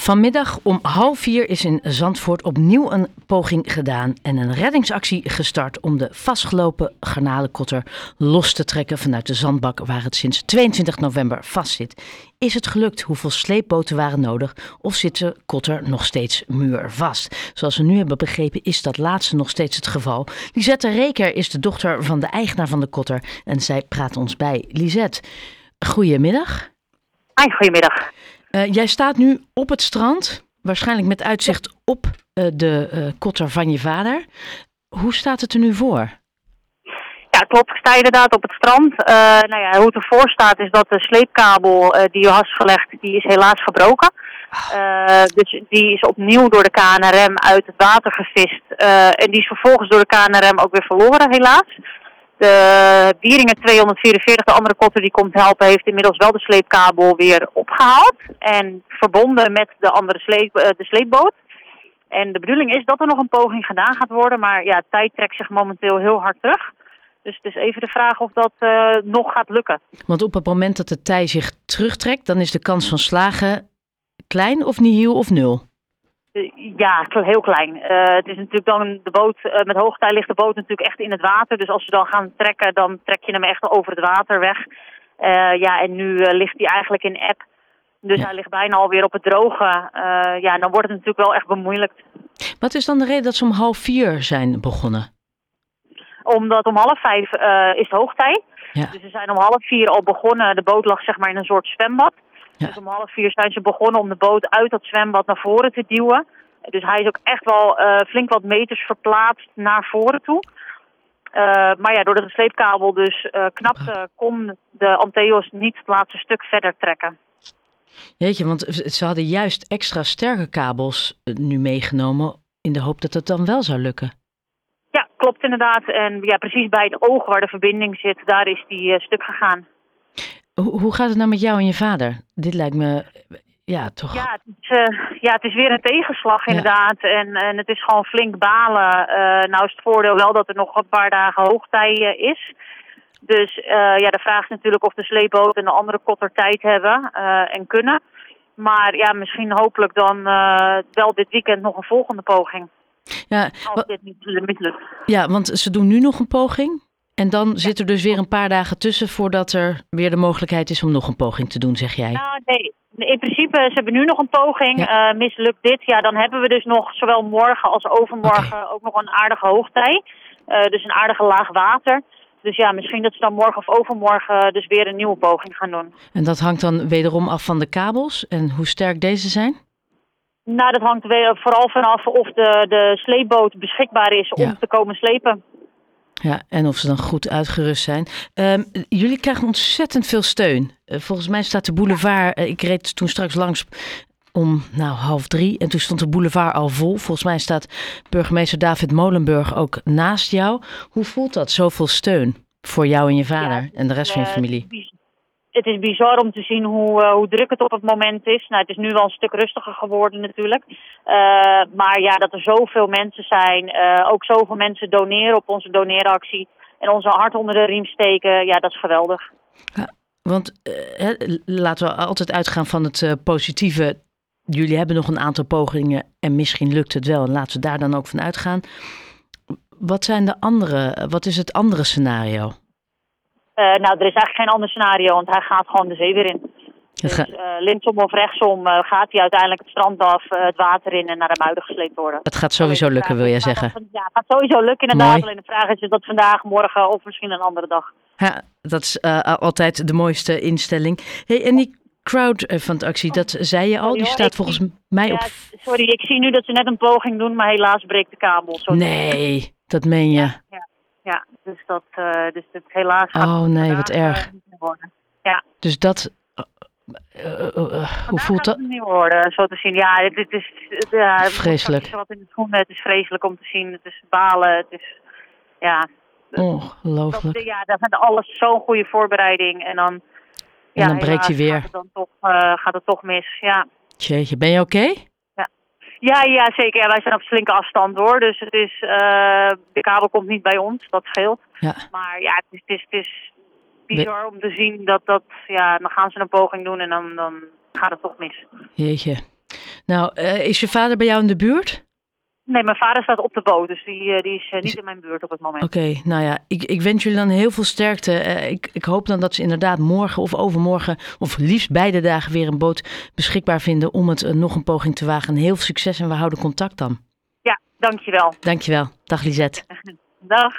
Vanmiddag om half vier is in Zandvoort opnieuw een poging gedaan en een reddingsactie gestart om de vastgelopen garnalenkotter los te trekken vanuit de zandbak waar het sinds 22 november vastzit. Is het gelukt? Hoeveel sleepboten waren nodig? Of zit de kotter nog steeds muurvast? Zoals we nu hebben begrepen is dat laatste nog steeds het geval. Lisette Reker is de dochter van de eigenaar van de kotter en zij praat ons bij. Lisette, goedemiddag. Hoi, goedemiddag. Uh, jij staat nu op het strand, waarschijnlijk met uitzicht op uh, de uh, kotter van je vader. Hoe staat het er nu voor? Ja, klopt. Ik sta inderdaad op het strand. nou ja, hoe het ervoor staat is dat de sleepkabel die je was gelegd, die is helaas gebroken. dus die is opnieuw door de KNRM uit het water gevist. en die is vervolgens door de KNRM ook weer verloren, helaas. De Bieringen 244, de andere kotter die komt helpen, heeft inmiddels wel de sleepkabel weer opgehaald. En verbonden met de andere sleep, uh, de sleepboot. En de bedoeling is dat er nog een poging gedaan gaat worden. Maar ja, tijd trekt zich momenteel heel hard terug. Dus het is even de vraag of dat uh, nog gaat lukken. Want op het moment dat de tij zich terugtrekt, dan is de kans van slagen klein of nihil of nul? Ja, heel klein. Uh, het is natuurlijk dan de boot, uh, met hoogtij ligt de boot natuurlijk echt in het water. Dus als we dan gaan trekken, dan trek je hem echt over het water weg. Uh, ja, en nu ligt hij eigenlijk in app. Dus ja. hij ligt bijna alweer op het droge. ja, dan wordt het natuurlijk wel echt bemoeilijkt. Wat is dan de reden dat ze om half vier zijn begonnen? Omdat om half vijf is hoogtij. Ja. Dus ze zijn om half vier al begonnen. De boot lag zeg maar in een soort zwembad. Ja. Dus om half vier zijn ze begonnen om de boot uit dat zwembad naar voren te duwen. Dus hij is ook echt wel uh, flink wat meters verplaatst naar voren toe. Uh, maar ja, doordat de sleepkabel dus uh, knapte, kon de Anteos niet het laatste stuk verder trekken. Jeetje, want ze hadden juist extra sterke kabels nu meegenomen in de hoop dat het dan wel zou lukken. Ja, klopt inderdaad. En ja, precies bij het oog waar de verbinding zit, daar is die stuk gegaan. Hoe, hoe gaat het nou met jou en je vader? Dit lijkt me ja, toch. Ja, het is, uh, ja, het is weer een tegenslag inderdaad. Ja. En, en het is gewoon flink balen. Uh, nou is het voordeel wel dat er nog een paar dagen hoogtij uh, is. Dus ja, de vraag is natuurlijk of de sleepboot en de andere kotter tijd hebben en kunnen. Maar ja, misschien hopelijk dan wel dit weekend nog een volgende poging. Ja, Als dit niet, niet lukt. Ja, want ze doen nu nog een poging. En dan zit er dus weer een paar dagen tussen voordat er weer de mogelijkheid is om nog een poging te doen, zeg jij? Nou, nee. In principe, ze hebben nu nog een poging. Ja. Uh, mislukt dit, ja, dan hebben we dus nog zowel morgen als overmorgen okay. ook nog een aardige hoogtij. Uh, dus een aardige laag water. Dus ja, misschien dat ze dan morgen of overmorgen dus weer een nieuwe poging gaan doen. En dat hangt dan wederom af van de kabels en hoe sterk deze zijn? Nou, dat hangt vooral vanaf of de, de sleepboot beschikbaar is om ja. te komen slepen. Ja, en of ze dan goed uitgerust zijn. Um, jullie krijgen ontzettend veel steun. Uh, volgens mij staat de boulevard, uh, ik reed toen straks langs om nou, half drie en toen stond de boulevard al vol. Volgens mij staat burgemeester David Molenburg ook naast jou. Hoe voelt dat, zoveel steun voor jou en je vader ja, en de rest van je familie? Het is bizar om te zien hoe, uh, hoe druk het op het moment is. Nou, het is nu wel een stuk rustiger geworden natuurlijk. Uh, maar ja, dat er zoveel mensen zijn, uh, ook zoveel mensen doneren op onze doneeractie en onze hart onder de riem steken, ja, dat is geweldig. Ja, want laten we altijd uitgaan van het positieve. Jullie hebben nog een aantal pogingen en misschien lukt het wel. En laten we daar dan ook van uitgaan. Wat zijn de andere, wat is het andere scenario? Uh, nou, er is eigenlijk geen ander scenario, want hij gaat gewoon de zee weer in. Dus uh, linksom of rechtsom uh, gaat hij uiteindelijk het strand af, het water in en naar de muiden gesleept worden. Het gaat sowieso lukken, wil je zeggen? ja, het gaat sowieso lukken inderdaad. Mooi. Alleen de vraag is, is dat vandaag, morgen of misschien een andere dag. Ja, dat is altijd de mooiste instelling. Hey, en die crowdfundactie, dat zei je al, die staat volgens mij ja, op... Sorry, ik zie nu dat ze net een poging doen, maar helaas breekt de kabel. Nee, dat meen je. Ja, ja. Dus dat, uh, dus dat helaas gaat Oh nee, wat erg. Worden. Ja. Dus dat, uh, hoe voelt dat? Het niet worden, zo te zien. Ja, het, het is ja, vreselijk. Het is wat in de schoenen. Het is vreselijk om te zien. Het is balen. Het is, ja. Ongelooflijk. Dat, ja, dat is alles zo'n goede voorbereiding. En dan, en dan breekt hij weer. Het, dan toch, gaat het toch mis, ja. Jeetje, ben je oké? Okay? Ja, ja, zeker. Ja, wij zijn op flinke afstand hoor. Dus het is, uh, de kabel komt niet bij ons, dat scheelt. Ja. Maar ja, het is, het is, het is bizar om te zien dat dat, ja, dan gaan ze een poging doen en dan, dan gaat het toch mis. Jeetje. Nou, uh, is je vader bij jou in de buurt? Nee, mijn vader staat op de boot, dus die, die is niet in mijn buurt op het moment. Oké, nou ja, ik, ik wens jullie dan heel veel sterkte. ik, ik hoop dan dat ze inderdaad morgen of overmorgen, of liefst beide dagen weer een boot beschikbaar vinden om het nog een poging te wagen. heel veel succes en we houden contact dan. Ja, dankjewel. Dankjewel. Dag Lisette. Dag.